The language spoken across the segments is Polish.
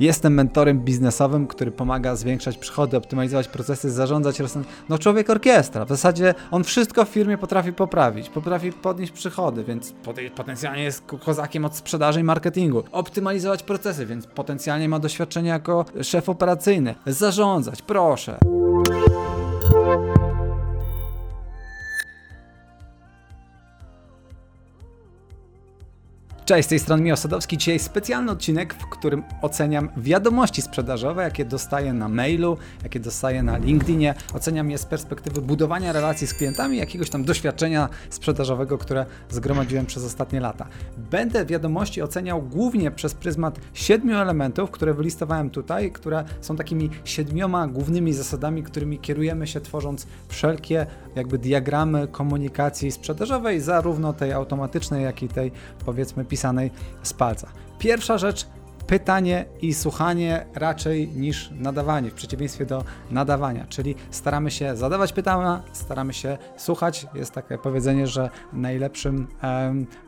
Jestem mentorem biznesowym, który pomaga zwiększać przychody, optymalizować procesy, zarządzać rozsąd... No człowiek orkiestra. W zasadzie on wszystko w firmie potrafi poprawić, potrafi podnieść przychody, więc potencjalnie jest kozakiem od sprzedaży i marketingu. Optymalizować procesy, więc potencjalnie ma doświadczenie jako szef operacyjny. Zarządzać, proszę. Cześć, z tej strony Michał Sadowski. Dzisiaj specjalny odcinek, w którym oceniam wiadomości sprzedażowe, jakie dostaję na mailu, jakie dostaję na LinkedInie. Oceniam je z perspektywy budowania relacji z klientami, jakiegoś tam doświadczenia sprzedażowego, które zgromadziłem przez ostatnie lata. Będę wiadomości oceniał głównie przez pryzmat siedmiu elementów, które wylistowałem tutaj, które są takimi siedmioma głównymi zasadami, którymi kierujemy się tworząc wszelkie jakby diagramy komunikacji sprzedażowej, zarówno tej automatycznej, jak i tej powiedzmy pisanej z palca. Pierwsza rzecz, pytanie i słuchanie raczej niż nadawanie, w przeciwieństwie do nadawania, czyli staramy się zadawać pytania, staramy się słuchać. Jest takie powiedzenie, że najlepszym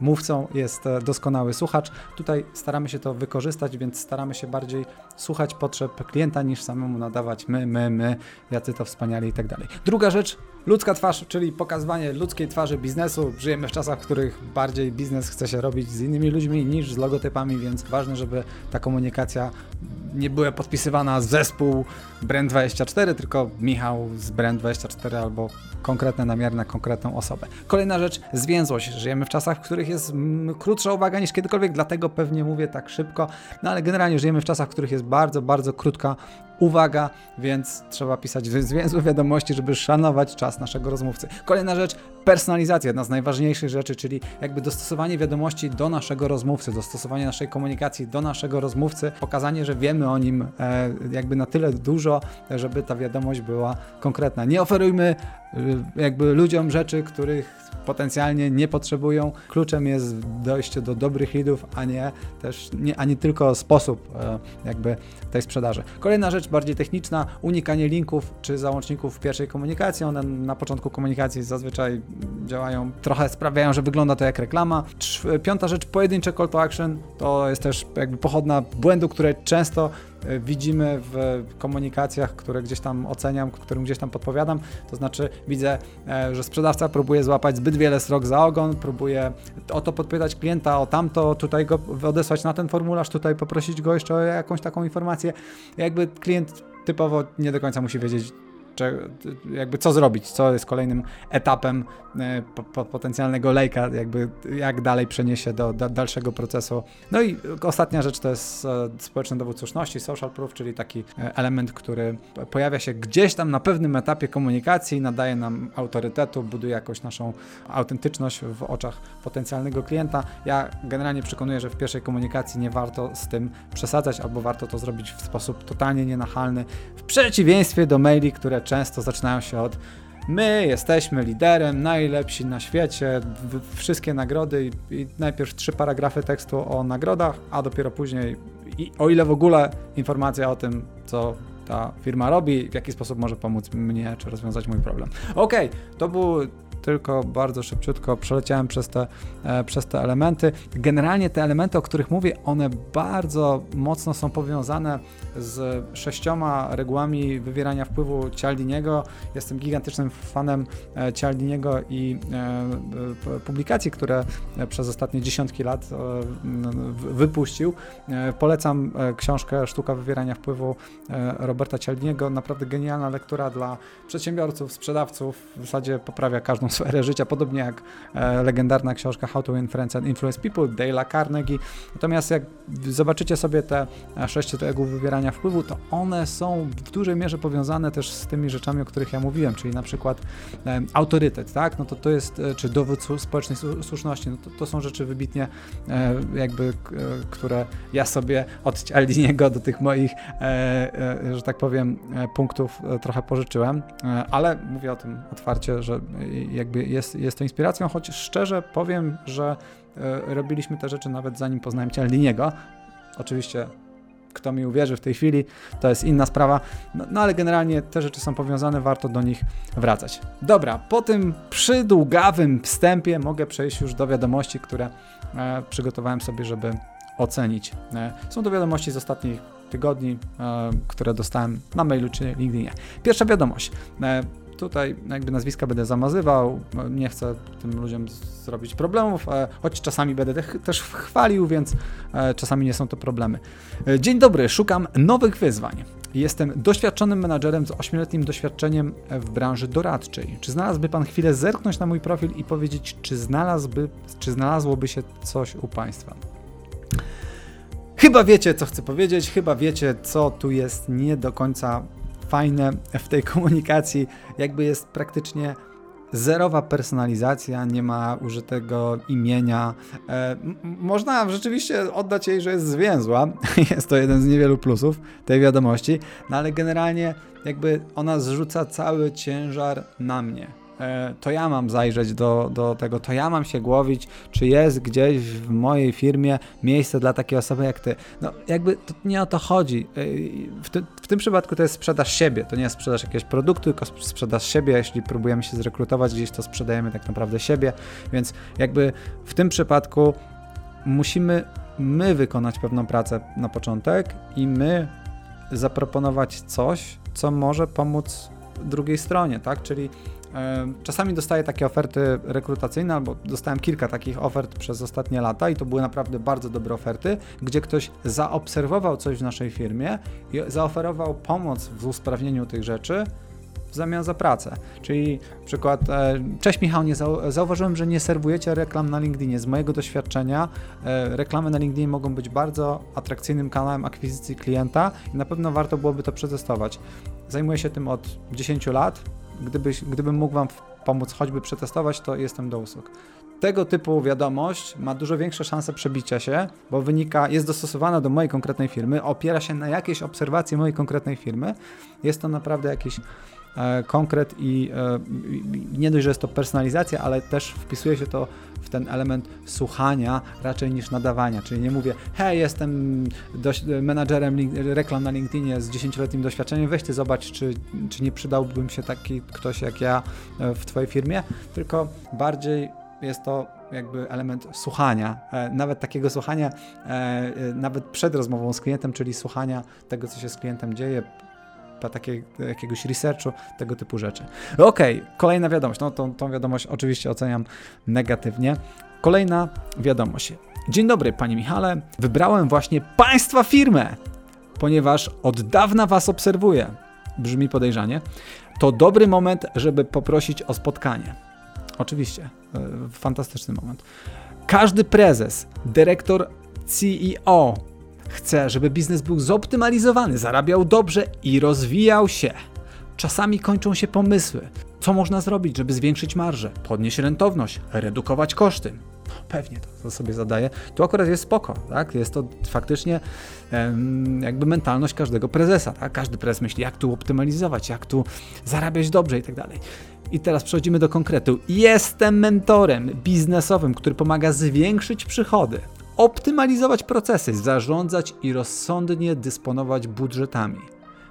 mówcą jest doskonały słuchacz. Tutaj staramy się to wykorzystać, więc staramy się bardziej słuchać potrzeb klienta niż samemu nadawać my, my, my, jacy to wspaniali i tak dalej. Druga rzecz, ludzka twarz, czyli pokazywanie ludzkiej twarzy biznesu. Żyjemy w czasach, w których bardziej biznes chce się robić z innymi ludźmi niż z logotypami, więc ważne, żeby ta komunikacja nie była podpisywana zespół Brand24, tylko Michał z Brand24 albo konkretne namiary na konkretną osobę. Kolejna rzecz, zwięzłość. Żyjemy w czasach, w których jest krótsza uwaga niż kiedykolwiek, dlatego pewnie mówię tak szybko, no ale generalnie żyjemy w czasach, w których jest bardzo, bardzo krótka uwaga, więc trzeba pisać zwięzłe wiadomości, żeby szanować czas naszego rozmówcy. Kolejna rzecz, personalizacja, jedna z najważniejszych rzeczy, czyli jakby dostosowanie wiadomości do naszego rozmówcy, dostosowanie naszej komunikacji do naszego rozmówcy, pokazanie, że wiemy o nim e, jakby na tyle dużo, żeby ta wiadomość była konkretna. Nie oferujmy e, jakby ludziom rzeczy, których potencjalnie nie potrzebują. Kluczem jest dojście do dobrych leadów, a nie też, nie, a nie tylko sposób e, jakby tej sprzedaży. Kolejna rzecz, bardziej techniczna, unikanie linków czy załączników w pierwszej komunikacji. One na początku komunikacji zazwyczaj działają, trochę sprawiają, że wygląda to jak reklama. Piąta rzecz, pojedyncze call to action, to jest też jakby pochodna błędu, które często E, widzimy w komunikacjach, które gdzieś tam oceniam, którym gdzieś tam podpowiadam. To znaczy widzę, e, że sprzedawca próbuje złapać zbyt wiele srok za ogon, próbuje o to podpytać klienta, o tamto, tutaj go odesłać na ten formularz, tutaj poprosić go jeszcze o jakąś taką informację. Jakby klient typowo nie do końca musi wiedzieć, jakby co zrobić, co jest kolejnym etapem e, potencjalnego lejka, jakby jak dalej przeniesie do, do, dalszego procesu. No i ostatnia rzecz to jest e, społeczny dowód słuszności, social proof, czyli taki e, element, który pojawia się gdzieś tam na pewnym etapie komunikacji, nadaje nam autorytetu, buduje jakąś naszą autentyczność w oczach potencjalnego klienta. Ja generalnie przekonuję, że w pierwszej komunikacji nie warto z tym przesadzać, albo warto to zrobić w sposób totalnie nienachalny, w przeciwieństwie do maili, które często zaczynają się od my jesteśmy liderem, najlepsi na świecie, wszystkie nagrody i, i, najpierw trzy paragrafy tekstu o nagrodach, a dopiero później, i, o ile w ogóle informacja o tym, co ta firma robi, w jaki sposób może pomóc mnie, czy rozwiązać mój problem. Okej, okay, to był tylko bardzo szybciutko przeleciałem przez te, e, przez te elementy. Generalnie te elementy, o których mówię, one bardzo mocno są powiązane z sześcioma regułami wywierania wpływu Cialdiniego. Jestem gigantycznym fanem e, Cialdiniego i e, publikacji, które przez ostatnie dziesiątki lat wypuścił. Polecam książkę Sztuka wywierania wpływu Roberta Cialdiniego. Naprawdę genialna lektura dla przedsiębiorców, sprzedawców. W zasadzie poprawia każdą sferę życia, podobnie jak e, legendarna książka How to Win Friends and Influence People Dale'a Carnegie. Natomiast jak zobaczycie sobie te e, sześć reguł wywierania wpływu, to one są w dużej mierze powiązane też z tymi rzeczami, o których ja mówiłem, czyli na przykład e, autorytet, tak? No to to jest, czy dowód społecznej słuszności, no to, to są rzeczy wybitnie jakby, które ja sobie od Cialdiniego do tych moich, że tak powiem, punktów trochę pożyczyłem, ale mówię o tym otwarcie, że jakby jest, jest to inspiracją, choć szczerze powiem, że e, robiliśmy te rzeczy nawet zanim poznałem Cialdiniego. Oczywiście kto mi uwierzy w tej chwili, to jest inna sprawa, no, no, ale generalnie te rzeczy są powiązane, warto do nich wracać. Dobra, po tym przydługawym wstępie mogę przejść już do wiadomości, które e, przygotowałem sobie, żeby ocenić. E, są to wiadomości z ostatnich tygodni, które dostałem na mailu czy LinkedInie. Pierwsza wiadomość. Tutaj jakby nazwiska będę zamazywał, nie chcę tym ludziom zrobić problemów, e, choć czasami będę też chwalił, więc e, czasami nie są to problemy. E, dzień dobry, szukam nowych wyzwań. Jestem doświadczonym menadżerem z 8-letnim doświadczeniem w branży doradczej. Czy znalazłby Pan chwilę zerknąć na mój profil i powiedzieć, czy, znalazłby, czy znalazłoby się coś u Państwa? Chyba wiecie, co chcę powiedzieć, chyba wiecie, co tu jest nie do końca fajne w tej komunikacji, jakby jest praktycznie zerowa personalizacja, nie ma użytego imienia. E, można rzeczywiście oddać jej, że jest zwięzła. jest to jeden z niewielu plusów tej wiadomości, no ale generalnie jakby ona zrzuca cały ciężar na mnie. E, to ja mam zajrzeć do, do tego, to ja mam się głowić, czy jest gdzieś w mojej firmie miejsce dla takiej osoby jak ty. No jakby to nie o to chodzi. E, w, ty, w tym przypadku to jest sprzedaż siebie, to nie jest sprzedaż jakiegoś produktu, tylko sprzedaż siebie. Jeśli próbujemy się zrekrutować gdzieś, to sprzedajemy tak naprawdę siebie, więc jakby w tym przypadku musimy my wykonać pewną pracę na początek i my zaproponować coś, co może pomóc drugiej stronie, tak? Czyli Czasami dostaję takie oferty rekrutacyjne, albo dostałem kilka takich ofert przez ostatnie lata i to były naprawdę bardzo dobre oferty, gdzie ktoś zaobserwował coś w naszej firmie i zaoferował pomoc w usprawnieniu tych rzeczy w zamian za pracę. Czyli przykład, e, cześć Michał, nie zau zauważyłem, że nie serwujecie reklam na LinkedInie. Z mojego doświadczenia e, reklamy na LinkedInie mogą być bardzo atrakcyjnym kanałem akwizycji klienta i na pewno warto byłoby to przetestować. Zajmuję się tym od 10 lat, gdybyś, gdybym mógł Wam pomóc choćby przetestować, to jestem do usług. Tego typu wiadomość ma dużo większe szanse przebicia się, bo wynika, jest dostosowana do mojej konkretnej firmy, opiera się na jakiejś obserwacji mojej konkretnej firmy. Jest to naprawdę jakiś konkret i e, nie dość, że jest to personalizacja, ale też wpisuje się to w ten element słuchania raczej niż nadawania. Czyli nie mówię, hej, jestem menadżerem reklam na LinkedInie z 10-letnim doświadczeniem, weź ty zobacz, czy, czy nie przydałbym się taki ktoś jak ja e, w twojej firmie, tylko bardziej jest to jakby element słuchania, e, nawet takiego słuchania, e, nawet przed rozmową z klientem, czyli słuchania tego, co się z klientem dzieje, takie, jakiegoś researchu, tego typu rzeczy. Okej, okay, kolejna wiadomość. No, tą, tą wiadomość oczywiście oceniam negatywnie. Kolejna wiadomość. Dzień dobry, panie Michale. Wybrałem właśnie państwa firmę, ponieważ od dawna was obserwuję. Brzmi podejrzanie. To dobry moment, żeby poprosić o spotkanie. Oczywiście, e, fantastyczny moment. Każdy prezes, dyrektor, CEO Chcę, żeby biznes był zoptymalizowany, zarabiał dobrze i rozwijał się. Czasami kończą się pomysły. Co można zrobić, żeby zwiększyć marżę, podnieść rentowność, redukować koszty? No, pewnie to, sobie zadaję. Tu akurat jest spoko, tak? Jest to faktycznie em, jakby mentalność każdego prezesa, tak? Każdy prezes myśli, jak tu optymalizować, jak tu zarabiać dobrze i tak dalej. I teraz przechodzimy do konkretu. Jestem mentorem biznesowym, który pomaga zwiększyć przychody, optymalizować procesy, zarządzać i rozsądnie dysponować budżetami.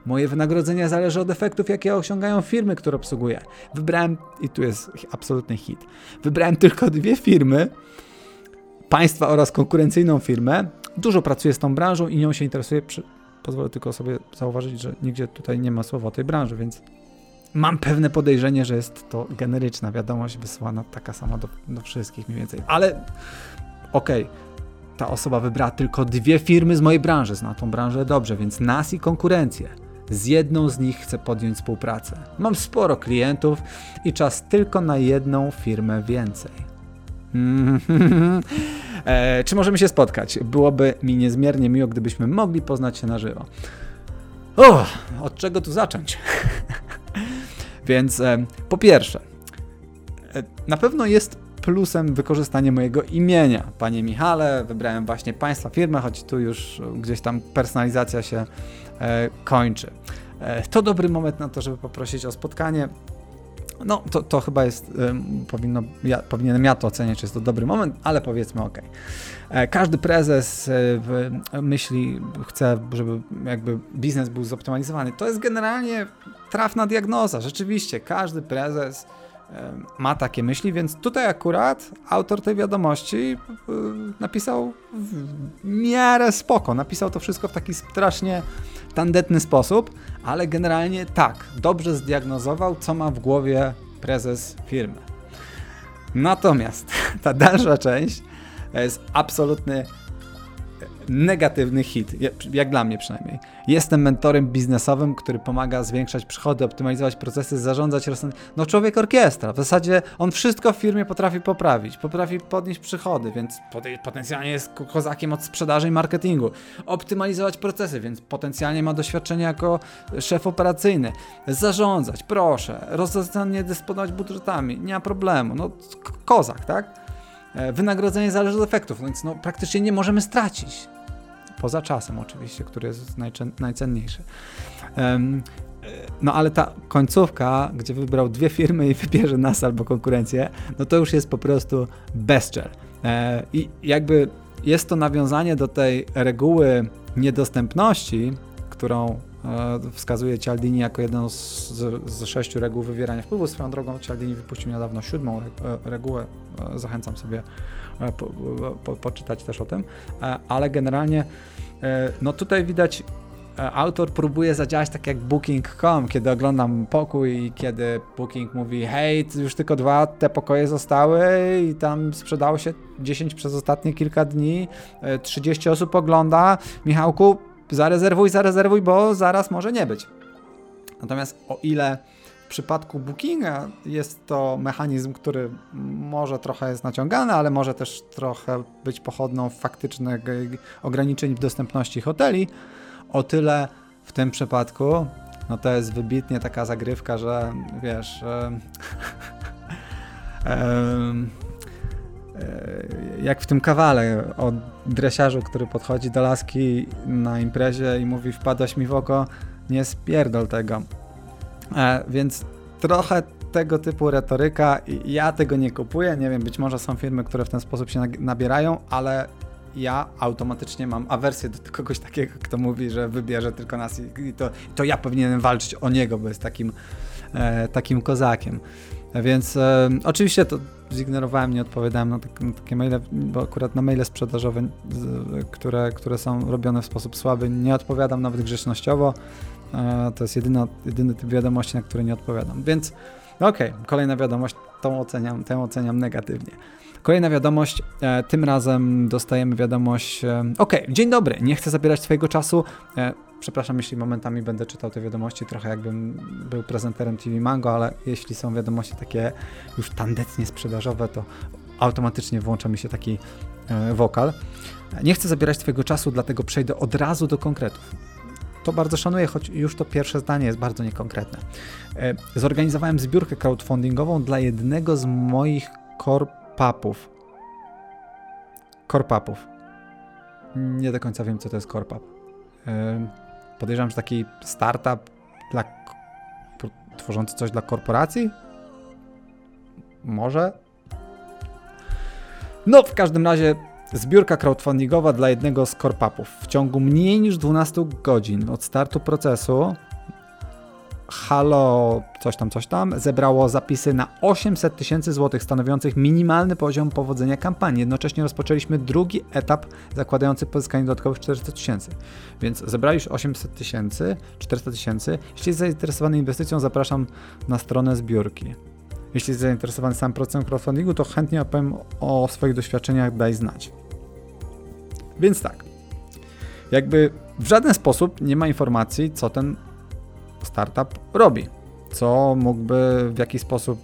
Moje wynagrodzenie zależy od efektów, jakie osiągają firmy, które obsługuję. Wybrałem, i tu jest absolutny hit, wybrałem tylko dwie firmy, państwa oraz konkurencyjną firmę. Dużo pracuję z tą branżą i nią się interesuję. Pozwolę tylko sobie zauważyć, że nigdzie tutaj nie ma słowa o tej branży, więc mam pewne podejrzenie, że jest to generyczna wiadomość wysłana taka sama do, do wszystkich mniej więcej. Ale okej, okay ta osoba wybrała tylko dwie firmy z mojej branży, zna tą branżę dobrze, więc nas i konkurencję. Z jedną z nich chcę podjąć współpracę. Mam sporo klientów i czas tylko na jedną firmę więcej. e, czy możemy się spotkać? Byłoby mi niezmiernie miło, gdybyśmy mogli poznać się na żywo. O, od czego tu zacząć? Więc e, po pierwsze, e, na pewno jest plusem wykorzystanie mojego imienia. Panie Michale, wybrałem właśnie Państwa firmę, choć tu już gdzieś tam personalizacja się e, kończy. E, to dobry moment na to, żeby poprosić o spotkanie. No, to, to chyba jest, powinno, ja, powinienem ja to oceniać, czy jest to dobry moment, ale powiedzmy ok. E, każdy prezes e, myśli, chce, żeby jakby biznes był zoptymalizowany. To jest generalnie trafna diagnoza. Rzeczywiście, każdy prezes ma takie myśli, więc tutaj akurat autor tej wiadomości napisał w miarę spoko. Napisał to wszystko w taki strasznie tandetny sposób, ale generalnie tak, dobrze zdiagnozował, co ma w głowie prezes firmy. Natomiast ta dalsza część jest absolutny negatywny hit, jak dla mnie przynajmniej. Jestem mentorem biznesowym, który pomaga zwiększać przychody, optymalizować procesy, zarządzać No człowiek orkiestra, w zasadzie on wszystko w firmie potrafi poprawić, potrafi podnieść przychody, więc potencjalnie jest kozakiem od sprzedaży i marketingu. Optymalizować procesy, więc potencjalnie ma doświadczenie jako szef operacyjny. Zarządzać, proszę, rozsądnie dysponować budżetami, nie ma problemu. No kozak, tak? E, wynagrodzenie zależy od efektów, więc no, praktycznie nie możemy stracić. Poza czasem oczywiście, który jest najcenniejszy. No ale ta końcówka, gdzie wybrał dwie firmy i wybierze nas albo konkurencję, no to już jest po prostu bezczel. E, I jakby jest to nawiązanie do tej reguły niedostępności, którą e, wskazuje Cialdini jako jedną z, z, sześciu reguł wywierania wpływu. Swoją drogą Cialdini wypuścił niedawno siódmą regułę. Zachęcam sobie po, po, poczytać też o tym, ale generalnie E, no tutaj widać e, autor próbuje zadziałać tak jak Booking.com, kiedy oglądam pokój i kiedy Booking mówi hej, już tylko dwa te pokoje zostały i tam sprzedało się 10 przez ostatnie kilka dni, 30 e, osób ogląda, Michałku zarezerwuj, zarezerwuj, bo zaraz może nie być. Natomiast o ile przypadku Bookinga jest to mechanizm, który może trochę jest naciągany, ale może też trochę być pochodną faktycznych ograniczeń w dostępności hoteli. O tyle w tym przypadku no to jest wybitnie taka zagrywka, że wiesz. jak w tym kawale o dresiarzu, który podchodzi do laski na imprezie i mówi wpadłaś mi w oko, nie spierdol tego. E, więc trochę tego typu retoryka, ja tego nie kupuję, nie wiem, być może są firmy, które w ten sposób się nabierają, ale ja automatycznie mam awersję do kogoś takiego, kto mówi, że wybierze tylko nas i to, to ja powinienem walczyć o niego, bo jest takim, e, takim kozakiem. Więc e, oczywiście to zignorowałem, nie odpowiadałem na, tak, na, takie maile, bo akurat na maile sprzedażowe, które, które są robione w sposób słaby, nie odpowiadam nawet grzecznościowo. To jest jedyna, jedyny typ wiadomości, na które nie odpowiadam. Więc okej, okay, kolejna wiadomość, tą oceniam, tę oceniam negatywnie. Kolejna wiadomość, e, tym razem dostajemy wiadomość, e, ok, dzień dobry, nie chcę zabierać Twojego czasu, e, przepraszam, jeśli momentami będę czytał te wiadomości, trochę jakbym był prezenterem TV Mango, ale jeśli są wiadomości takie już tandetnie sprzedażowe, to automatycznie włącza mi się taki wokal. Nie chcę zabierać Twojego czasu, dlatego przejdę od razu do konkretów to bardzo szanuję, choć już to pierwsze zdanie jest bardzo niekonkretne. E, zorganizowałem zbiórkę crowdfundingową dla jednego z moich korpapów. Korpapów. Nie do końca wiem, co to jest korpap. E, podejrzewam, że taki startup dla, tworzący coś dla korporacji? Może? No, w każdym razie Zbiórka crowdfundingowa dla jednego z korpapów. W ciągu mniej niż 12 godzin od startu procesu Halo, coś tam, coś tam, zebrało zapisy na 800 tysięcy złotych, stanowiących minimalny poziom powodzenia kampanii. Jednocześnie rozpoczęliśmy drugi etap zakładający pozyskanie dodatkowych 400 tysięcy. Więc zebrali już 800 tysięcy, 400 tysięcy. Jeśli jest zainteresowany inwestycją, zapraszam na stronę zbiórki. Jeśli jest zainteresowany sam procesem crowdfundingu, to chętnie opowiem o swoich doświadczeniach, daj znać. Więc tak, jakby w żaden sposób nie ma informacji, co ten startup robi, co mógłby, w jaki sposób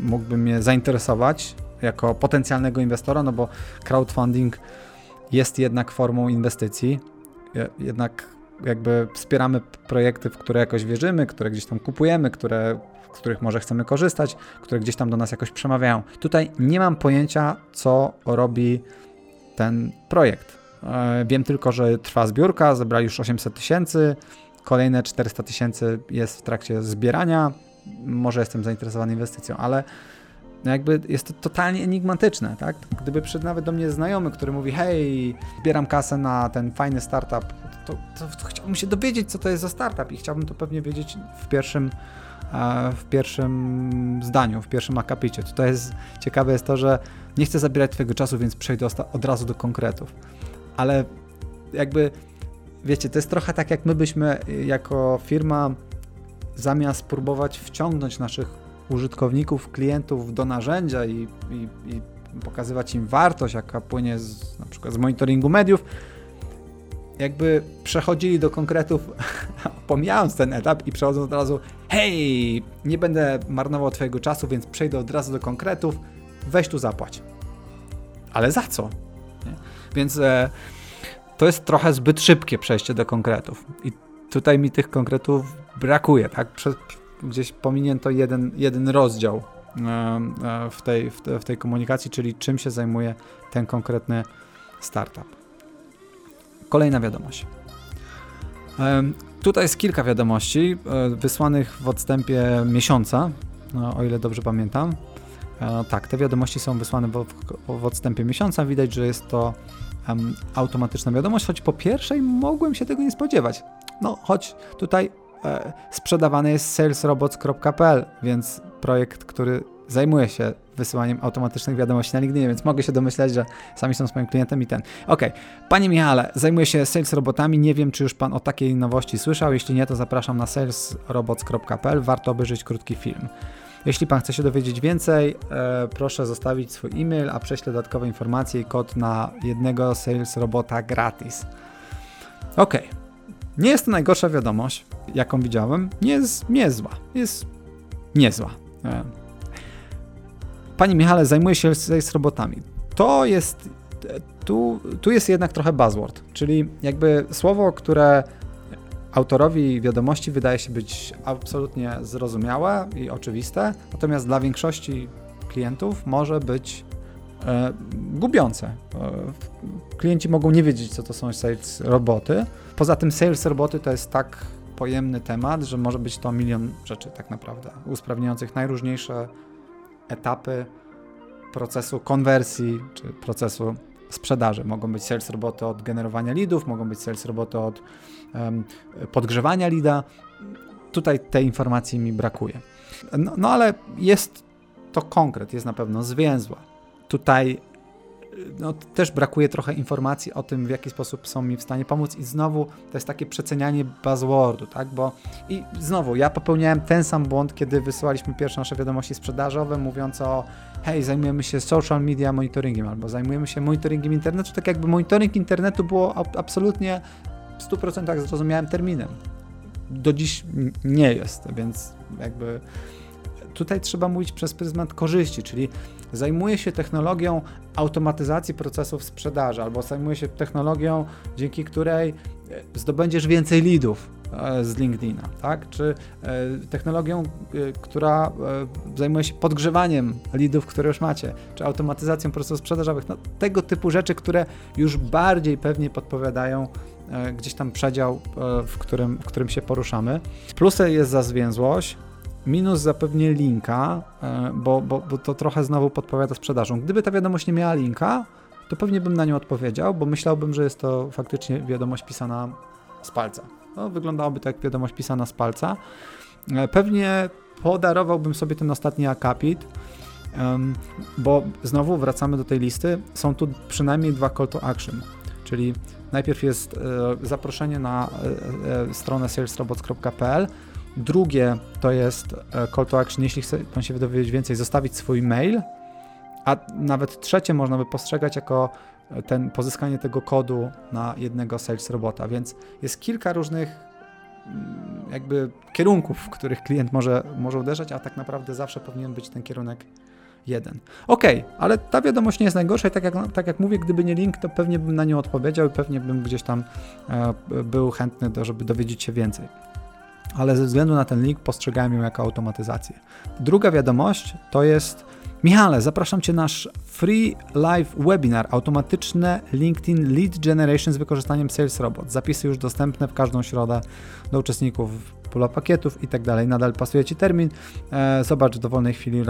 mógłby mnie zainteresować jako potencjalnego inwestora, no bo crowdfunding jest jednak formą inwestycji, jednak jakby wspieramy projekty, w które jakoś wierzymy, które gdzieś tam kupujemy, które, z których może chcemy korzystać, które gdzieś tam do nas jakoś przemawiają. Tutaj nie mam pojęcia, co robi ten projekt. E, wiem tylko, że trwa zbiórka, zebrali już 800 tysięcy, kolejne 400 tysięcy jest w trakcie zbierania. Może jestem zainteresowany inwestycją, ale no jakby jest to totalnie enigmatyczne, tak? Gdyby przyszedł nawet do mnie znajomy, który mówi, hej, zbieram kasę na ten fajny startup, to, to, to chciałbym się dowiedzieć, co to jest za startup i chciałbym to pewnie wiedzieć w pierwszym, w pierwszym zdaniu, w pierwszym akapicie. Tutaj jest ciekawe jest to, że nie chcę zabierać twojego czasu, więc przejdę od razu do konkretów. Ale jakby, wiecie, to jest trochę tak, jak my byśmy jako firma zamiast próbować wciągnąć naszych użytkowników, klientów do narzędzia i, i, i pokazywać im wartość, jaka płynie z, na przykład z monitoringu mediów, jakby przechodzili do konkretów, pomijając ten etap i przechodząc od razu, hej, nie będę marnował twojego czasu, więc przejdę od razu do konkretów, weź tu zapłać. Ale za co? Nie? Więc e, to jest trochę zbyt szybkie przejście do konkretów. I tutaj mi tych konkretów brakuje, tak? Prze gdzieś pominięto jeden, jeden rozdział e, e, w tej, w tej komunikacji, czyli czym się zajmuje ten konkretny startup. Kolejna wiadomość. E, tutaj jest kilka wiadomości wysłanych w odstępie miesiąca, no, o ile dobrze pamiętam. Tak, te wiadomości są wysłane w, odstępie miesiąca. Widać, że jest to automatyczna wiadomość, choć po pierwszej mogłem się tego nie spodziewać. No, choć tutaj e, sprzedawany jest salesrobots.pl, więc projekt, który zajmuje się wysyłaniem automatycznych wiadomości na LinkedInie, więc mogę się domyślać, że sami są swoim klientem i ten. Ok, Panie Michale, zajmuję się sales robotami, nie wiem, czy już Pan o takiej nowości słyszał, jeśli nie, to zapraszam na salesrobots.pl, warto obejrzeć krótki film. Jeśli Pan chce się dowiedzieć więcej, e, proszę zostawić swój e-mail, a prześlę dodatkowe informacje i kod na jednego sales robota gratis. Ok, nie jest to najgorsza wiadomość, jaką widziałem. Nie jest niezła. Jest niezła. E, Pani Michale, zajmuje się z robotami. To jest. Tu, tu jest jednak trochę buzzword, czyli jakby słowo, które autorowi wiadomości wydaje się być absolutnie zrozumiałe i oczywiste, natomiast dla większości klientów może być e, gubiące. E, klienci mogą nie wiedzieć, co to są sales roboty. Poza tym sales roboty to jest tak pojemny temat, że może być to milion rzeczy tak naprawdę, usprawniających najróżniejsze etapy procesu konwersji czy procesu sprzedaży. Mogą być sales roboty od generowania leadów, mogą być sales roboty od um, podgrzewania leada. Tutaj tej informacji mi brakuje. No, no ale jest to konkret, jest na pewno zwięzła. Tutaj no, też brakuje trochę informacji o tym, w jaki sposób są mi w stanie pomóc i znowu to jest takie przecenianie buzzwordu, tak, bo i znowu ja popełniałem ten sam błąd, kiedy wysyłaliśmy pierwsze nasze wiadomości sprzedażowe mówiąc o hej, zajmujemy się social media monitoringiem albo zajmujemy się monitoringiem internetu, tak jakby monitoring internetu było absolutnie w 100% zrozumiałym terminem. Do dziś nie jest, więc jakby tutaj trzeba mówić przez pryzmat korzyści, czyli zajmuje się technologią automatyzacji procesów sprzedaży, albo zajmuje się technologią, dzięki której e, zdobędziesz więcej leadów e, z LinkedIna, tak? Czy e, technologią, która zajmuje się podgrzewaniem leadów, które już macie, czy automatyzacją procesów sprzedażowych, no, tego typu rzeczy, które już bardziej pewnie podpowiadają gdzieś tam przedział, w którym, w którym się poruszamy. Plusem jest za zwięzłość, Minus zapewnie linka, e, bo, bo, bo to trochę znowu podpowiada sprzedażą. Gdyby ta wiadomość nie miała linka, to pewnie bym na nią odpowiedział, bo myślałbym, że jest to faktycznie wiadomość pisana z palca. No, wyglądałoby to jak wiadomość pisana z palca. E, pewnie podarowałbym sobie ten ostatni akapit, bo znowu wracamy do tej listy. Są tu przynajmniej dwa call to action, czyli najpierw jest e, zaproszenie na stronę salesrobots.pl, Drugie to jest e, call to action, jeśli chce Pan się dowiedzieć więcej, zostawić swój mail, a nawet trzecie można by postrzegać jako e, ten pozyskanie tego kodu na jednego sales robota, więc jest kilka różnych mm, jakby kierunków, w których klient może, może uderzać, a tak naprawdę zawsze powinien być ten kierunek jeden. Ok, ale ta wiadomość nie jest najgorsza i tak jak, tak jak mówię, gdyby nie link, to pewnie bym na nią odpowiedział i pewnie bym gdzieś tam e, był chętny, do, żeby dowiedzieć się więcej ale ze względu na ten link postrzegałem ją jako automatyzację. Druga wiadomość to jest Michale, zapraszam Cię na nasz free live webinar automatyczne LinkedIn Lead Generation z wykorzystaniem Sales Robot. Zapisy już dostępne w każdą środę do uczestników pula pakietów i tak dalej. Nadal pasuje Ci termin. E, zobacz w dowolnej chwili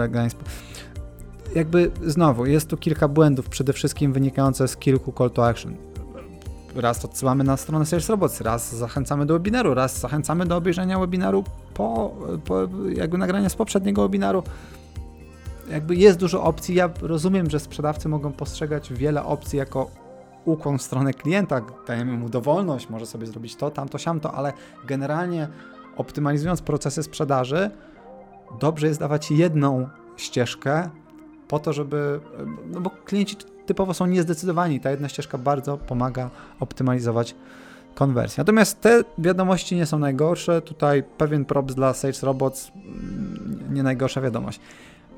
jakby znowu jest tu kilka błędów, przede wszystkim wynikające z kilku call to action. Raz odsyłamy na stronę Sales Robots, raz zachęcamy do webinaru, raz zachęcamy do obejrzenia webinaru po, po jakby nagrania z poprzedniego webinaru. Jakby jest dużo opcji. Ja rozumiem, że sprzedawcy mogą postrzegać wiele opcji jako ukłon w stronę klienta, dajemy mu dowolność, może sobie zrobić to, tamto, siamto, ale generalnie optymalizując procesy sprzedaży, dobrze jest dawać jedną ścieżkę po to, żeby, no bo klienci typowo są niezdecydowani, ta jedna ścieżka bardzo pomaga optymalizować konwersję. Natomiast te wiadomości nie są najgorsze, tutaj pewien props dla Sales Robots, mm, nie najgorsza wiadomość.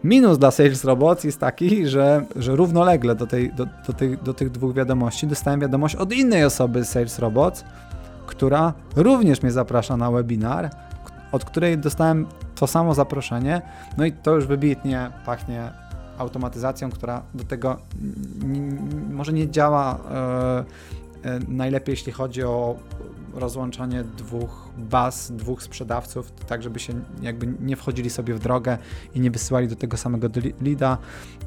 Minus dla Sales Robots jest taki, że, że równolegle do, tej, do, do, tych, do tych dwóch wiadomości dostałem wiadomość od innej osoby z Sales Robots, która również mnie zaprasza na webinar, od której dostałem to samo zaproszenie, no i to już wybitnie pachnie automatyzacją, która do tego może nie działa e, e, najlepiej, jeśli chodzi o rozłączanie dwóch baz, dwóch sprzedawców, tak żeby się jakby nie wchodzili sobie w drogę i nie wysyłali do tego samego leada.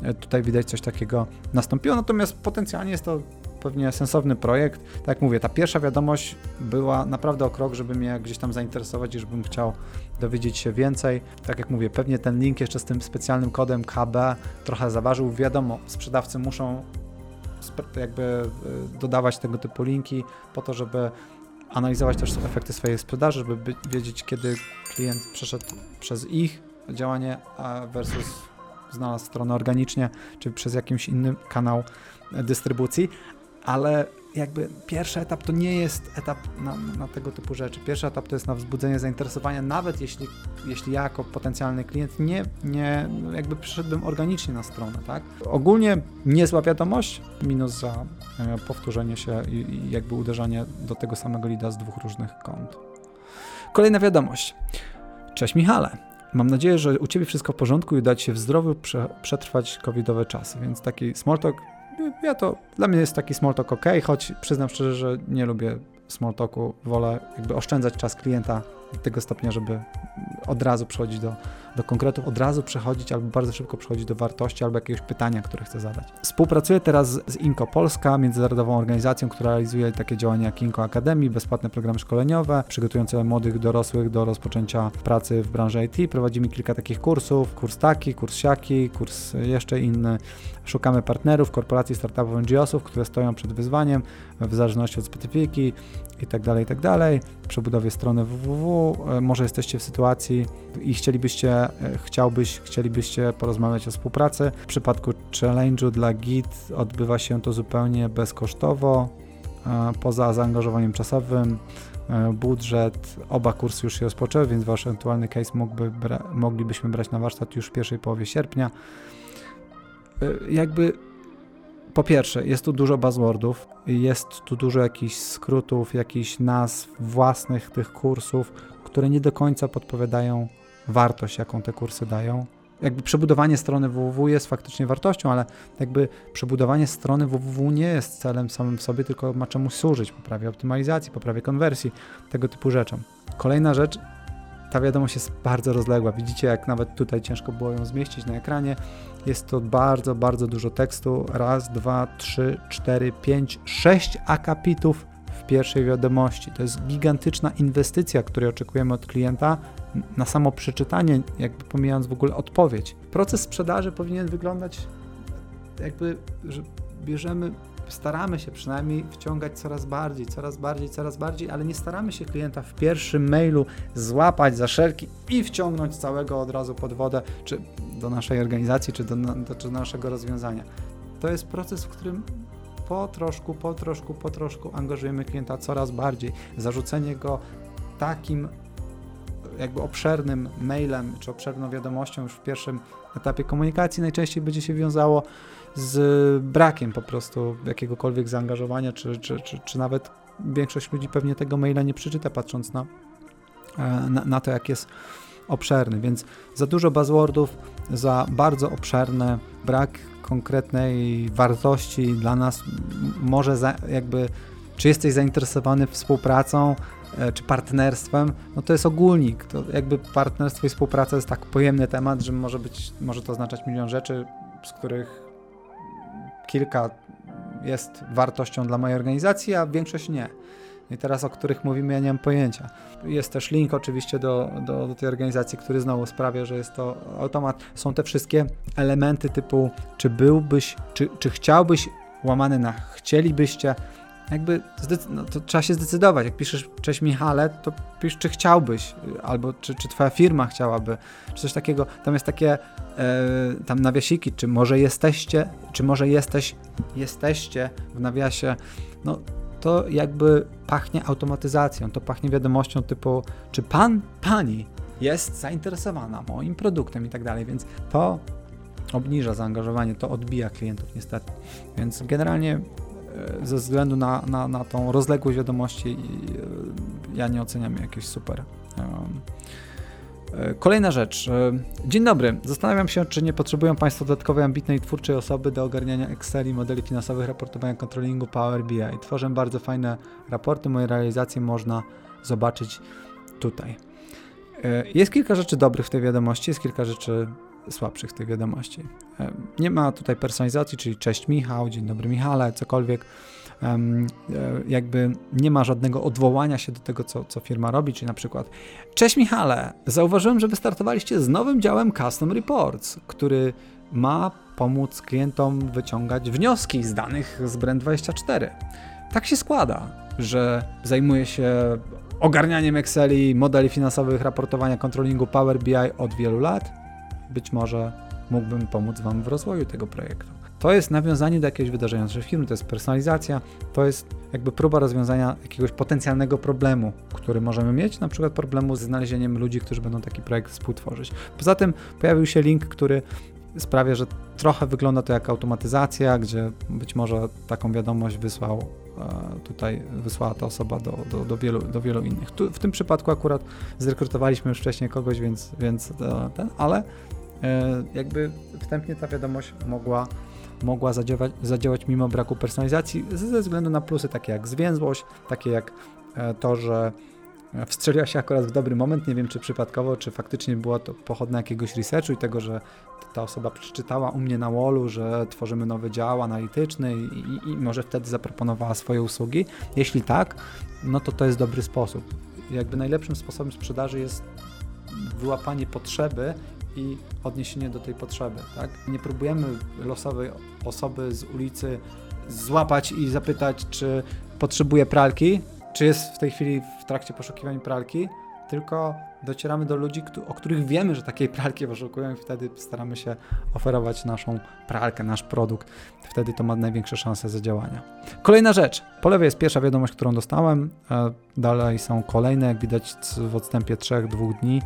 E, tutaj widać coś takiego nastąpiło, natomiast potencjalnie jest to pewnie sensowny projekt. Tak jak mówię, ta pierwsza wiadomość była naprawdę o krok, żeby mnie gdzieś tam zainteresować i żebym chciał dowiedzieć się więcej. Tak jak mówię, pewnie ten link jeszcze z tym specjalnym kodem KB trochę zaważył. Wiadomo, sprzedawcy muszą jakby e, dodawać tego typu linki po to, żeby analizować też efekty swojej sprzedaży, żeby wiedzieć, kiedy klient przeszedł przez ich działanie versus znalazł stronę organicznie, czy przez jakiś inny kanał dystrybucji, ale jakby pierwszy etap to nie jest etap na, na, tego typu rzeczy. Pierwszy etap to jest na wzbudzenie zainteresowania, nawet jeśli, jeśli ja jako potencjalny klient nie, nie jakby przyszedłbym organicznie na stronę, tak? Ogólnie niezła wiadomość, minus za e, powtórzenie się i, i jakby uderzanie do tego samego lida z dwóch różnych kont. Kolejna wiadomość. Cześć Michale. Mam nadzieję, że u Ciebie wszystko w porządku i uda Ci się w zdrowiu prze, przetrwać covidowe czasy, więc taki small talk ja to, dla mnie jest taki small talk ok, choć przyznam szczerze, że nie lubię small talku, wolę jakby oszczędzać czas klienta do tego stopnia, żeby od razu przechodzić do, do konkretów, od razu przechodzić albo bardzo szybko przechodzić do wartości albo jakiegoś pytania, które chcę zadać. Współpracuję teraz z Inko Polska, międzynarodową organizacją, która realizuje takie działania jak Inko Academy, bezpłatne programy szkoleniowe, przygotujące młodych dorosłych do rozpoczęcia pracy w branży IT. Prowadzimy kilka takich kursów, kurs taki, kurs siaki, kurs jeszcze inny. Szukamy partnerów, korporacji, startupów, NGO-sów, które stoją przed wyzwaniem w zależności od specyfiki itd., tak itd. Tak Przy budowie strony www. E, może jesteście w sytuacji i chcielibyście, e, chciałbyś, chcielibyście porozmawiać o współpracy. W przypadku challenge'u dla Git odbywa się to zupełnie bezkosztowo, e, poza zaangażowaniem czasowym budżet. Oba kursy już się rozpoczęły, więc wasz ewentualny case mógłby bra moglibyśmy brać na warsztat już w pierwszej połowie sierpnia. Jakby po pierwsze, jest tu dużo buzzwordów, jest tu dużo jakichś skrótów, jakichś nazw własnych tych kursów, które nie do końca podpowiadają wartość, jaką te kursy dają. Jakby przebudowanie strony www jest faktycznie wartością, ale jakby przebudowanie strony www nie jest celem samym w sobie, tylko ma czemuś służyć, poprawie optymalizacji, poprawie konwersji, tego typu rzeczom. Kolejna rzecz, ta wiadomość jest bardzo rozległa. Widzicie, jak nawet tutaj ciężko było ją zmieścić na ekranie. Jest to bardzo, bardzo dużo tekstu. Raz, dwa, trzy, cztery, pięć, sześć akapitów w pierwszej wiadomości. To jest gigantyczna inwestycja, której oczekujemy od klienta na samo przeczytanie, jakby pomijając w ogóle odpowiedź. Proces sprzedaży powinien wyglądać jakby, że bierzemy staramy się przynajmniej wciągać coraz bardziej, coraz bardziej, coraz bardziej, ale nie staramy się klienta w pierwszym mailu złapać za szelki i wciągnąć całego od razu pod wodę, czy do naszej organizacji, czy do, do, czy naszego rozwiązania. To jest proces, w którym po troszku, po troszku, po troszku angażujemy klienta coraz bardziej. Zarzucenie go takim jakby obszernym mailem, czy obszerną wiadomością już w pierwszym etapie komunikacji najczęściej będzie się wiązało z brakiem po prostu jakiegokolwiek zaangażowania, czy, czy, czy, czy nawet większość ludzi pewnie tego maila nie przeczyta, patrząc na, e, na, na to, jak jest obszerny, więc za dużo buzzwordów, za bardzo obszerny, brak konkretnej wartości dla nas może za, jakby, czy jesteś zainteresowany współpracą, czy partnerstwem, no to jest ogólnik. To jakby partnerstwo i współpraca jest tak pojemny temat, że może być, może to oznaczać milion rzeczy z których kilka jest wartością dla mojej organizacji, a większość nie. I teraz o których mówimy, ja nie mam pojęcia. Jest też link oczywiście do, do, do, tej organizacji, który znowu sprawia, że jest to automat. Są te wszystkie elementy typu, czy byłbyś, czy, czy chciałbyś, łamane na chcielibyście, jakby no, to trzeba się zdecydować. Jak piszesz cześć Michale, to pisz czy chciałbyś, albo czy, czy twoja firma chciałaby, czy coś takiego. Tam jest takie e, tam nawiasiki, czy może jesteście, czy może jesteś, jesteście w nawiasie. No to jakby pachnie automatyzacją, to pachnie wiadomością typu, czy pan, pani jest zainteresowana moim produktem i tak dalej, więc to obniża zaangażowanie, to odbija klientów niestety. Więc generalnie ze względu na, na, na tą rozległość wiadomości e, ja nie oceniam jakiejś super E, kolejna rzecz. E, dzień dobry. Zastanawiam się, czy nie potrzebują Państwo dodatkowej ambitnej twórczej osoby do ogarniania Exceli, modeli finansowych, raportowania kontrolingu Power BI. Tworzę bardzo fajne raporty, moje realizacje można zobaczyć tutaj. E, jest kilka rzeczy dobrych w tej wiadomości, jest kilka rzeczy słabszych tej wiadomości. Nie ma tutaj personalizacji, czyli cześć Michał, dzień dobry Michale, cokolwiek. E, jakby nie ma żadnego odwołania się do tego, co, co firma robi, czyli na przykład Cześć Michale, zauważyłem, że wystartowaliście z nowym działem Custom Reports, który ma pomóc klientom wyciągać wnioski z danych z Brand24. Tak się składa, że zajmuje się ogarnianiem Exceli, modeli finansowych, raportowania, kontrolingu Power BI od wielu lat. Być może mógłbym pomóc Wam w rozwoju tego projektu. To jest nawiązanie do jakiegoś wydarzenia naszej firmy, to jest personalizacja, to jest jakby próba rozwiązania jakiegoś potencjalnego problemu, który możemy mieć, na przykład problemu z znalezieniem ludzi, którzy będą taki projekt współtworzyć. Poza tym pojawił się link, który sprawia, że trochę wygląda to jak automatyzacja, gdzie być może taką wiadomość wysłał tutaj, wysłała ta osoba do, do, do, wielu, do wielu innych. Tu, w tym przypadku akurat zrekrutowaliśmy już wcześniej kogoś, więc, więc e, ten, ale e, jakby wstępnie ta wiadomość mogła mogła zadziałać, zadziałać mimo braku personalizacji ze względu na plusy takie jak zwięzłość, takie jak e, to, że wstrzeliła się akurat w dobry moment, nie wiem czy przypadkowo, czy faktycznie było to pochodne jakiegoś researchu i tego, że ta osoba przeczytała u mnie na wallu, że tworzymy nowy dział analityczny i, i, może wtedy zaproponowała swoje usługi. Jeśli tak, no to to jest dobry sposób. Jakby najlepszym sposobem sprzedaży jest wyłapanie potrzeby i odniesienie do tej potrzeby. Tak? Nie próbujemy losowej osoby z ulicy złapać i zapytać, czy potrzebuje pralki, czy jest w tej chwili w trakcie poszukiwania pralki, tylko docieramy do ludzi, o których wiemy, że takiej pralki poszukują i wtedy staramy się oferować naszą pralkę, nasz produkt. Wtedy to ma największe szanse zadziałania. Kolejna rzecz. Po lewej jest pierwsza wiadomość, którą dostałem. E, dalej są kolejne, jak widać w odstępie 3-2 dni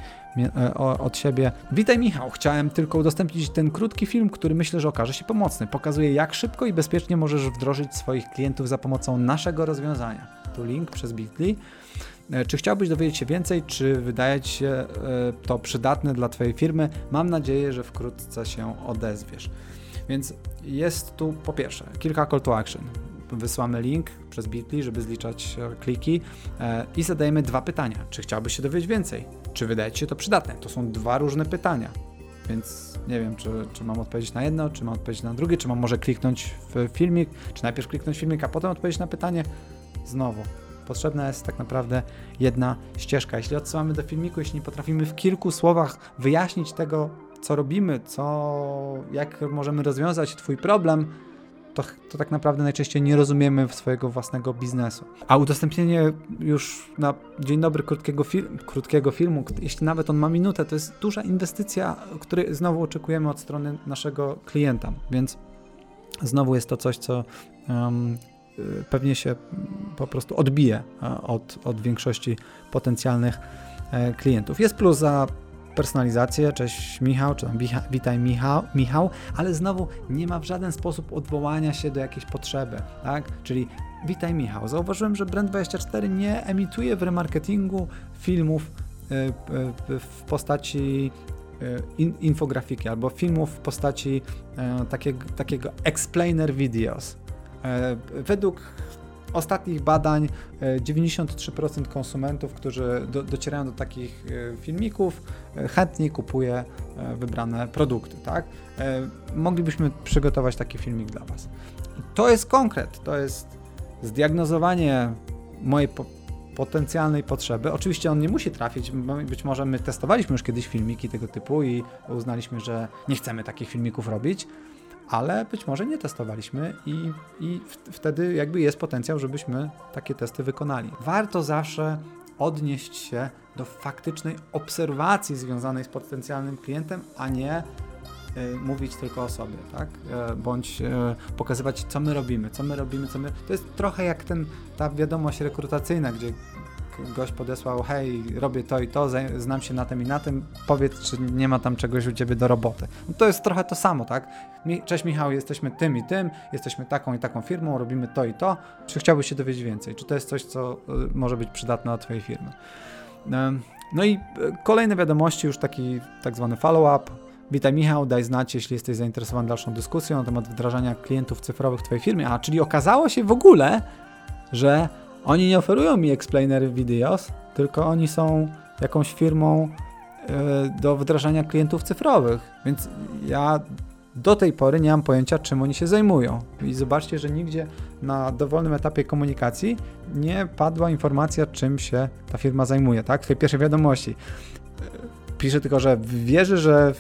e, od siebie. Witaj Michał, chciałem tylko udostępnić ten krótki film, który myślę, że okaże się pomocny. Pokazuje jak szybko i bezpiecznie możesz wdrożyć swoich klientów za pomocą naszego rozwiązania. Tu link przez Bitly. E, czy chciałbyś dowiedzieć się więcej, czy wydaje Ci się e, to przydatne dla Twojej firmy? Mam nadzieję, że wkrótce się odezwiesz. Więc jest tu po pierwsze kilka call to action. Wysłamy link przez Bitly, żeby zliczać e, kliki i zadajemy dwa pytania. Czy chciałbyś się dowiedzieć więcej? Czy wydaje Ci się to przydatne? To są dwa różne pytania. Więc nie wiem, czy, czy mam odpowiedzieć na jedno, czy mam odpowiedzieć na drugie, czy mam może kliknąć w filmik, czy najpierw kliknąć w filmik, a potem odpowiedzieć na pytanie. Znowu, Potrzebna jest tak naprawdę jedna ścieżka. Jeśli odsyłamy do filmiku, jeśli nie potrafimy w kilku słowach wyjaśnić tego, co robimy, co, jak możemy rozwiązać Twój problem, to, to tak naprawdę najczęściej nie rozumiemy swojego własnego biznesu. A udostępnienie już na dzień dobry krótkiego, fil krótkiego filmu, jeśli nawet on ma minutę, to jest duża inwestycja, której znowu oczekujemy od strony naszego klienta, więc znowu jest to coś, co um, pewnie się po prostu odbije e, od, od większości potencjalnych e, klientów. Jest plus za personalizację, cześć Michał, czy tam witaj Michał, Michał, ale znowu nie ma w żaden sposób odwołania się do jakiejś potrzeby, tak? Czyli witaj Michał. Zauważyłem, że Brand24 nie emituje w remarketingu filmów e, w postaci infografiki albo filmów w postaci takiego, takiego explainer videos. E, według ostatnich badań 93% konsumentów, którzy do, docierają do takich filmików, chętnie kupuje wybrane produkty, tak? Moglibyśmy przygotować taki filmik dla Was. To jest konkret, to jest zdiagnozowanie mojej po potencjalnej potrzeby. Oczywiście on nie musi trafić, być może my testowaliśmy już kiedyś filmiki tego typu i uznaliśmy, że nie chcemy takich filmików robić, ale być może nie testowaliśmy i, i wtedy jakby jest potencjał, żebyśmy takie testy wykonali. Warto zawsze odnieść się do faktycznej obserwacji związanej z potencjalnym klientem, a nie y, mówić tylko o sobie, tak? Y, bądź y, pokazywać, co my robimy, co my robimy, co my... To jest trochę jak ten, ta wiadomość rekrutacyjna, gdzie gość podesłał, hej, robię to i to, znam się na tym i na tym, powiedz, czy nie ma tam czegoś u ciebie do roboty. No to jest trochę to samo, tak? Cześć Michał, jesteśmy tym i tym, jesteśmy taką i taką firmą, robimy to i to. Czy chciałbyś się dowiedzieć więcej? Czy to jest coś, co y, może być przydatne dla twojej firmy? No i y, kolejne wiadomości, już taki tak zwany follow-up. Witaj Michał, daj znać, jeśli jesteś zainteresowany dalszą dyskusją na temat wdrażania klientów cyfrowych w Twojej firmie. A, czyli okazało się w ogóle, że oni nie oferują mi explainer videos, tylko oni są jakąś firmą e, do wdrażania klientów cyfrowych. Więc ja do tej pory nie mam pojęcia, czym oni się zajmują. I zobaczcie, że nigdzie na dowolnym etapie komunikacji nie padła informacja, czym się ta firma zajmuje, tak? W tej pierwszej wiadomości. E, pisze tylko, że wierzy, że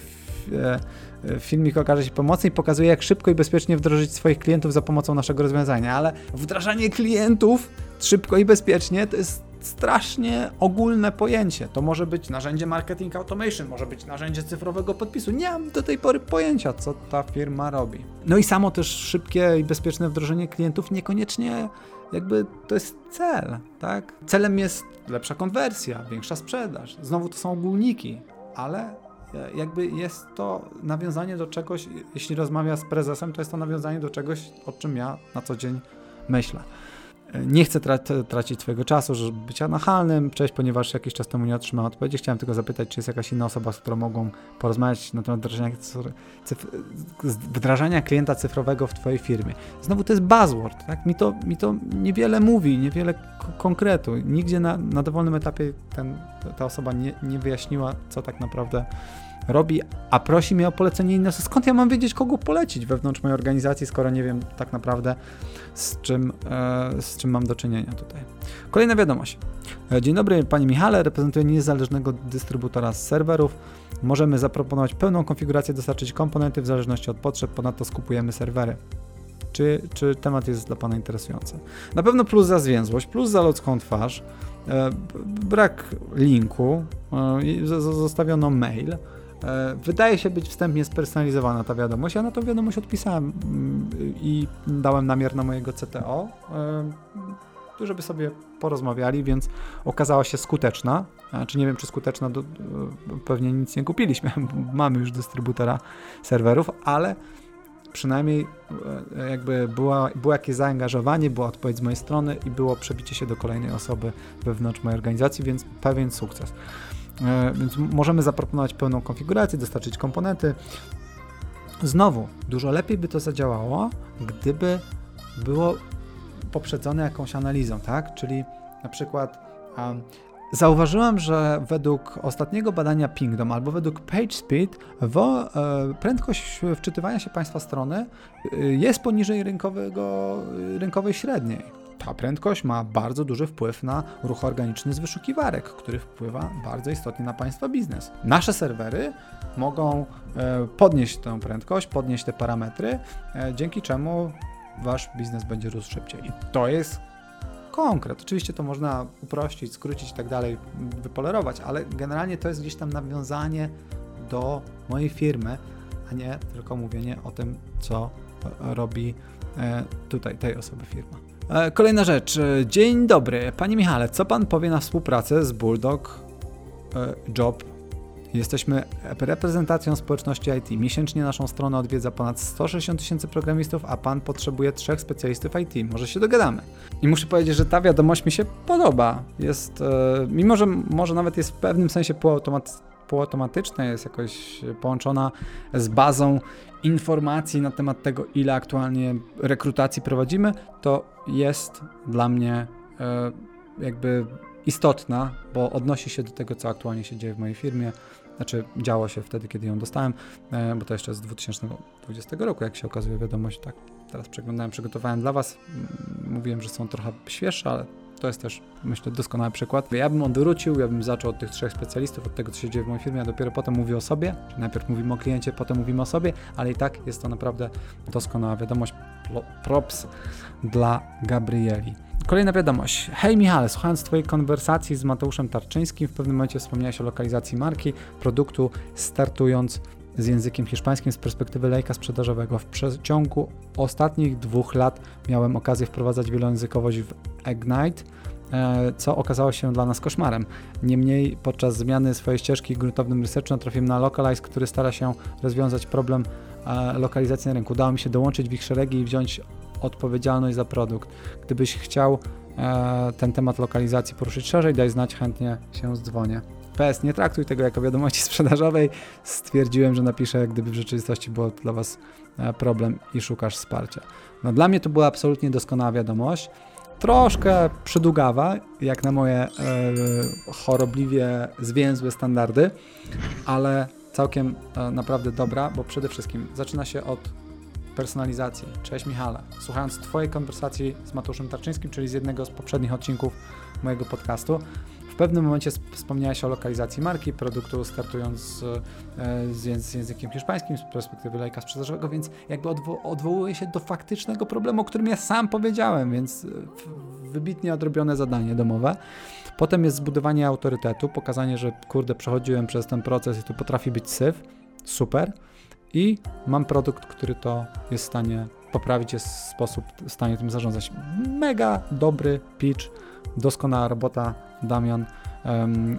e, filmik okaże się pomocny i pokazuje, jak szybko i bezpiecznie wdrożyć swoich klientów za pomocą naszego rozwiązania, ale wdrażanie klientów szybko i bezpiecznie to jest strasznie ogólne pojęcie. To może być narzędzie marketing automation, może być narzędzie cyfrowego podpisu. Nie mam do tej pory pojęcia, co ta firma robi. No i samo też szybkie i bezpieczne wdrożenie klientów niekoniecznie jakby to jest cel, tak? Celem jest lepsza konwersja, większa sprzedaż. Znowu to są ogólniki, ale jakby jest to nawiązanie do czegoś, jeśli rozmawia z prezesem, to jest to nawiązanie do czegoś, o czym ja na co dzień myślę. Nie chcę tra tracić Twojego czasu, żeby być nachalnym, cześć, ponieważ jakiś czas temu nie otrzymałem odpowiedzi. Chciałem tylko zapytać, czy jest jakaś inna osoba, z którą mogą porozmawiać na temat wdrażania, wdrażania klienta cyfrowego w Twojej firmie. Znowu to jest buzzword, tak? Mi to, mi to niewiele mówi, niewiele konkretu. Nigdzie na, na dowolnym etapie ten, ta osoba nie, nie wyjaśniła, co tak naprawdę robi, a prosi mnie o polecenie innej osoby. Skąd ja mam wiedzieć, kogo polecić wewnątrz mojej organizacji, skoro nie wiem tak naprawdę, z czym, e, z czym mam do czynienia tutaj. Kolejna wiadomość. E, dzień dobry, Panie Michale, reprezentuję niezależnego dystrybutora z serwerów. Możemy zaproponować pełną konfigurację, dostarczyć komponenty w zależności od potrzeb, ponadto skupujemy serwery. Czy, czy temat jest dla Pana interesujący? Na pewno plus za zwięzłość, plus za ludzką twarz, e, brak linku, zostawiono mail, E, wydaje się być wstępnie spersonalizowana ta wiadomość. Ja na tą wiadomość odpisałem mm, i dałem namiar na mojego CTO, e, żeby sobie porozmawiali, więc okazała się skuteczna. Czy nie wiem, czy skuteczna, do, pewnie nic nie kupiliśmy. Mamy już dystrybutora serwerów, ale przynajmniej e, jakby była, było jakieś zaangażowanie, była odpowiedź z mojej strony i było przebicie się do kolejnej osoby wewnątrz mojej organizacji, więc pewien sukces. E, więc możemy zaproponować pełną konfigurację, dostarczyć komponenty. Znowu, dużo lepiej by to zadziałało, gdyby było poprzedzone jakąś analizą, tak? Czyli na przykład um, zauważyłem, że według ostatniego badania Pingdom albo według PageSpeed wo, e, prędkość wczytywania się Państwa strony e, jest poniżej rynkowego, rynkowej średniej ta prędkość ma bardzo duży wpływ na ruch organiczny z wyszukiwarek, który wpływa bardzo istotnie na Państwa biznes. Nasze serwery mogą e, podnieść tę prędkość, podnieść te parametry, e, dzięki czemu Wasz biznes będzie rósł szybciej. I to jest konkret. Oczywiście to można uprościć, skrócić i tak dalej, wypolerować, ale generalnie to jest gdzieś tam nawiązanie do mojej firmy, a nie tylko mówienie o tym, co robi e, tutaj tej osoby firma. E, kolejna rzecz. E, dzień dobry. Panie Michale, co pan powie na współpracę z Bulldog e, Job? Jesteśmy reprezentacją społeczności IT. Miesięcznie naszą stronę odwiedza ponad 160 tysięcy programistów, a pan potrzebuje trzech specjalistów IT. Może się dogadamy. I muszę powiedzieć, że ta wiadomość mi się podoba. Jest, mimo że może nawet jest w pewnym sensie półautomat półautomatyczna, jest jakoś połączona z bazą informacji na temat tego, ile aktualnie rekrutacji prowadzimy, to jest dla mnie e, jakby istotna, bo odnosi się do tego, co aktualnie się dzieje w mojej firmie. Znaczy, działo się wtedy, kiedy ją dostałem, e, bo to jeszcze z 2020 roku, jak się okazuje, wiadomość, tak. Teraz przeglądałem, przygotowałem dla Was. Mówiłem, że są trochę świeższe, ale to jest też, myślę, doskonały przykład. Ja bym odwrócił, ja bym zaczął od tych trzech specjalistów, od tego, co się dzieje w mojej firmie, a dopiero potem mówię o sobie. Najpierw mówimy o kliencie, potem mówimy o sobie, ale i tak jest to naprawdę doskonała wiadomość. Props dla Gabrieli. Kolejna wiadomość. Hej Michale, słuchając Twojej konwersacji z Mateuszem Tarczyńskim, w pewnym momencie wspomniałeś o lokalizacji marki, produktu, startując z językiem hiszpańskim z perspektywy lejka sprzedażowego. W przeciągu ostatnich dwóch lat miałem okazję wprowadzać wielojęzykowość w Ignite, e, co okazało się dla nas koszmarem. Niemniej podczas zmiany swojej ścieżki gruntownym researchu natrafiłem na Localize, który stara się rozwiązać problem e, lokalizacji na rynku. Udało mi się dołączyć w ich szeregi i wziąć odpowiedzialność za produkt. Gdybyś chciał e, ten temat lokalizacji poruszyć szerzej, daj znać, chętnie się zdzwonię. PS, nie traktuj tego jako wiadomości sprzedażowej. Stwierdziłem, że napiszę, gdyby w rzeczywistości było dla Was e, problem i szukasz wsparcia. No dla mnie to była absolutnie doskonała wiadomość. Troszkę przydługawa, jak na moje e, chorobliwie zwięzłe standardy, ale całkiem e, naprawdę dobra, bo przede wszystkim zaczyna się od personalizacji. Cześć Michale. Słuchając Twojej konwersacji z Mateuszem Tarczyńskim, czyli z jednego z poprzednich odcinków mojego podcastu, w pewnym momencie wspomniałeś o lokalizacji marki, produktu startując z, e, z, językiem hiszpańskim z perspektywy lejka sprzedażowego, więc jakby odwo odwołuje się do faktycznego problemu, o którym ja sam powiedziałem, więc e, wybitnie odrobione zadanie domowe. Potem jest zbudowanie autorytetu, pokazanie, że kurde, przechodziłem przez ten proces i tu potrafi być syf. Super. I mam produkt, który to jest w stanie poprawić, jest w sposób w stanie tym zarządzać. Mega dobry pitch, doskonała robota Damian.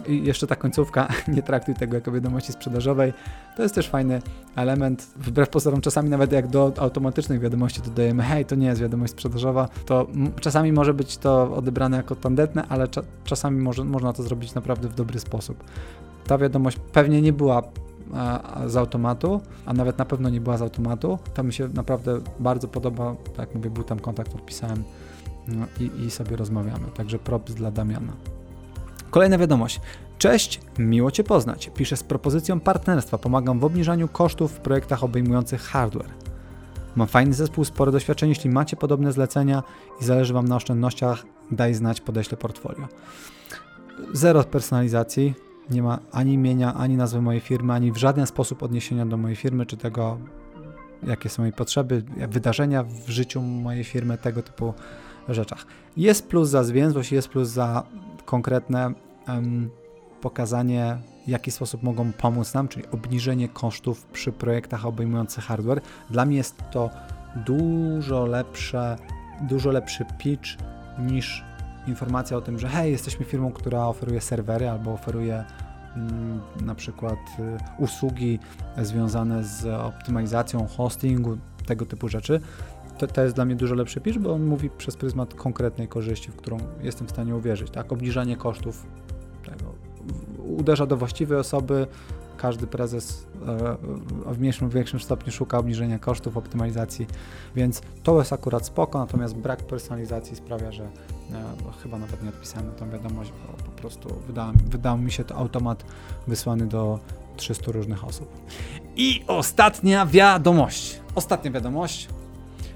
I jeszcze ta końcówka, nie traktuj tego jako wiadomości sprzedażowej. To jest też fajny element. Wbrew pozorom, czasami nawet jak do automatycznych wiadomości dodajemy, hej, to nie jest wiadomość sprzedażowa, to czasami może być to odebrane jako tandetne, ale cza czasami może, można to zrobić naprawdę w dobry sposób. Ta wiadomość pewnie nie była z automatu, a nawet na pewno nie była z automatu. To mi się naprawdę bardzo podoba. Tak jak mówię, był tam kontakt, podpisałem no, i, i sobie rozmawiamy. Także props dla Damiana. Kolejna wiadomość. Cześć, miło Cię poznać. Piszę z propozycją partnerstwa. Pomagam w obniżaniu kosztów w projektach obejmujących hardware. Mam fajny zespół, spore doświadczenie. Jeśli macie podobne zlecenia i zależy Wam na oszczędnościach, daj znać, podeślę portfolio. Zero personalizacji. Nie ma ani imienia, ani nazwy mojej firmy, ani w żaden sposób odniesienia do mojej firmy, czy tego, jakie są jej potrzeby, wydarzenia w życiu mojej firmy, tego typu rzeczach. Jest plus za zwięzłość, jest plus za konkretne um, pokazanie, w jaki sposób mogą pomóc nam, czyli obniżenie kosztów przy projektach obejmujących hardware. Dla mnie jest to dużo lepsze, dużo lepszy pitch niż informacja o tym, że hej, jesteśmy firmą, która oferuje serwery albo oferuje mm, na przykład y, usługi związane z optymalizacją hostingu, tego typu rzeczy to, jest dla mnie dużo lepszy pitch, bo on mówi przez pryzmat konkretnej korzyści, w którą jestem w stanie uwierzyć, tak? Obniżanie kosztów tego. Uderza do właściwej osoby, każdy prezes e, w mniejszym lub większym stopniu szuka obniżenia kosztów, optymalizacji, więc to jest akurat spoko, natomiast brak personalizacji sprawia, że e, chyba nawet nie odpisałem na tą wiadomość, bo po prostu wydał, wydał mi się to automat wysłany do 300 różnych osób. I ostatnia wiadomość. Ostatnia wiadomość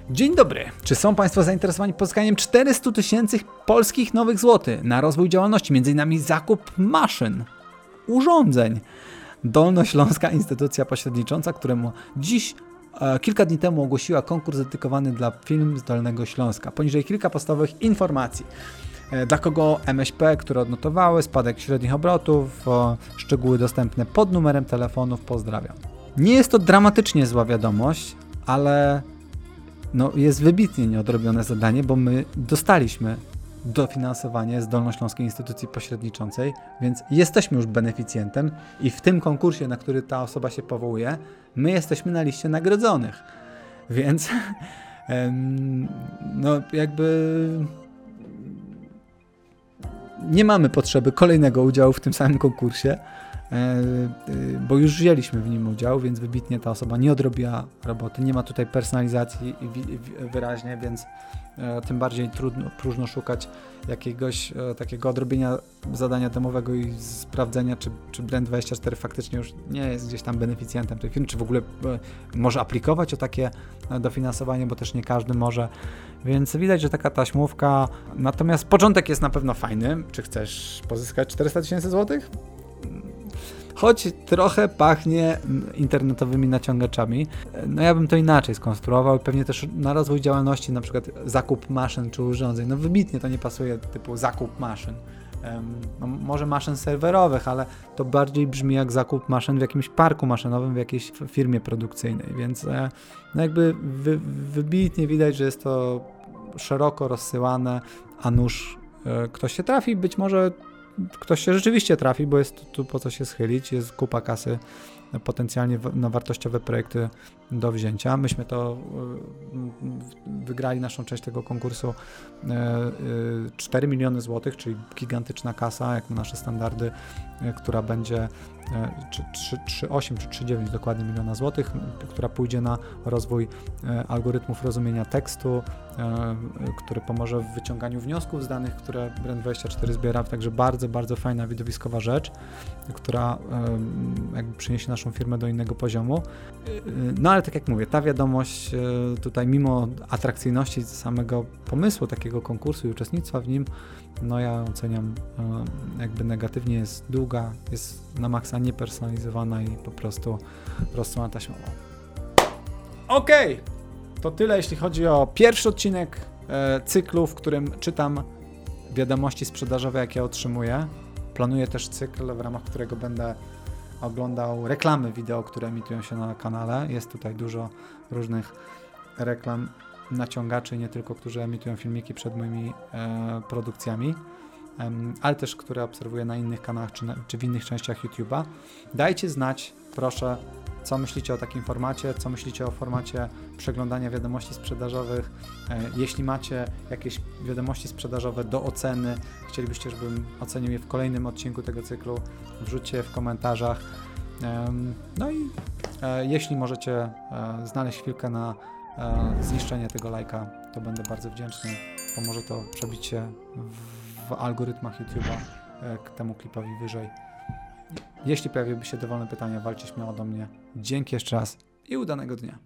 Dzień dobry. Czy są Państwo zainteresowani pozyskaniem 400 tysięcy polskich nowych złotych na rozwój działalności, m.in. zakup maszyn, urządzeń? Dolnośląska instytucja pośrednicząca, któremu dziś e, kilka dni temu ogłosiła konkurs dedykowany dla film z Dolnego Śląska. Poniżej kilka podstawowych informacji. E, dla kogo MŚP, które odnotowały spadek średnich obrotów, szczegóły dostępne pod numerem telefonów. Pozdrawiam. Nie jest to dramatycznie zła wiadomość, ale no, jest wybitnie nieodrobione zadanie, bo my dostaliśmy dofinansowanie z Dolnośląskiej Instytucji Pośredniczącej, więc jesteśmy już beneficjentem i w tym konkursie, na który ta osoba się powołuje, my jesteśmy na liście nagrodzonych. Więc no jakby nie mamy potrzeby kolejnego udziału w tym samym konkursie, bo już wzięliśmy w nim udział, więc wybitnie ta osoba nie odrobiła roboty. Nie ma tutaj personalizacji wyraźnie, więc e, tym bardziej trudno, próżno szukać jakiegoś e, takiego odrobienia zadania domowego i sprawdzenia, czy, czy Blend24 faktycznie już nie jest gdzieś tam beneficjentem tej firmy, czy w ogóle może aplikować o takie dofinansowanie, bo też nie każdy może. Więc widać, że taka taśmówka. Natomiast początek jest na pewno fajny. Czy chcesz pozyskać 400 tysięcy złotych? Choć trochę pachnie internetowymi naciągaczami. No ja bym to inaczej skonstruował pewnie też na rozwój działalności, na przykład zakup maszyn czy urządzeń. No wybitnie to nie pasuje typu zakup maszyn. No, może maszyn serwerowych, ale to bardziej brzmi jak zakup maszyn w jakimś parku maszynowym, w jakiejś firmie produkcyjnej, więc e, no jakby wy, wybitnie widać, że jest to szeroko rozsyłane, a nuż e, ktoś się trafi, być może ktoś się rzeczywiście trafi, bo jest tu po co się schylić, jest kupa kasy potencjalnie na wartościowe projekty do wzięcia. Myśmy to e, wygrali naszą część tego konkursu 4 e, e, miliony złotych, czyli gigantyczna kasa, jak na nasze standardy, która będzie czy 3,8 czy 3,9 dokładnie miliona złotych, która pójdzie na rozwój algorytmów rozumienia tekstu, który pomoże w wyciąganiu wniosków z danych, które Brand24 zbiera, także bardzo, bardzo fajna, widowiskowa rzecz, która jakby przyniesie naszą firmę do innego poziomu. No ale tak jak mówię, ta wiadomość e, tutaj mimo atrakcyjności samego pomysłu takiego konkursu i uczestnictwa w nim, no ja oceniam e, jakby negatywnie, jest długa, jest na maksa niepersonalizowana i po prostu rozsłana taśmowa. Okej, okay. To tyle jeśli chodzi o pierwszy odcinek e, cyklu, w którym czytam wiadomości sprzedażowe, jakie otrzymuję. Planuję też cykl, w ramach którego będę oglądał reklamy wideo, które emitują się na kanale. Jest tutaj dużo różnych reklam naciągaczy, nie tylko, którzy emitują filmiki przed moimi e, produkcjami, ale też, które obserwuję na innych kanałach czy, na, czy w innych częściach YouTube'a. Dajcie znać, proszę, co myślicie o takim formacie, co myślicie o formacie przeglądania wiadomości sprzedażowych. E, jeśli macie jakieś wiadomości sprzedażowe do oceny, chcielibyście, żebym ocenił je w kolejnym odcinku tego cyklu, wrzućcie w komentarzach. No i e, jeśli możecie e, znaleźć chwilkę na zniszczenie tego lajka, to będę bardzo wdzięczny. Pomoże to przebić się w algorytmach YouTube'a temu klipowi wyżej. Jeśli pojawiłyby się dowolne pytania, walcie śmiało do mnie. Dzięki jeszcze raz i udanego dnia.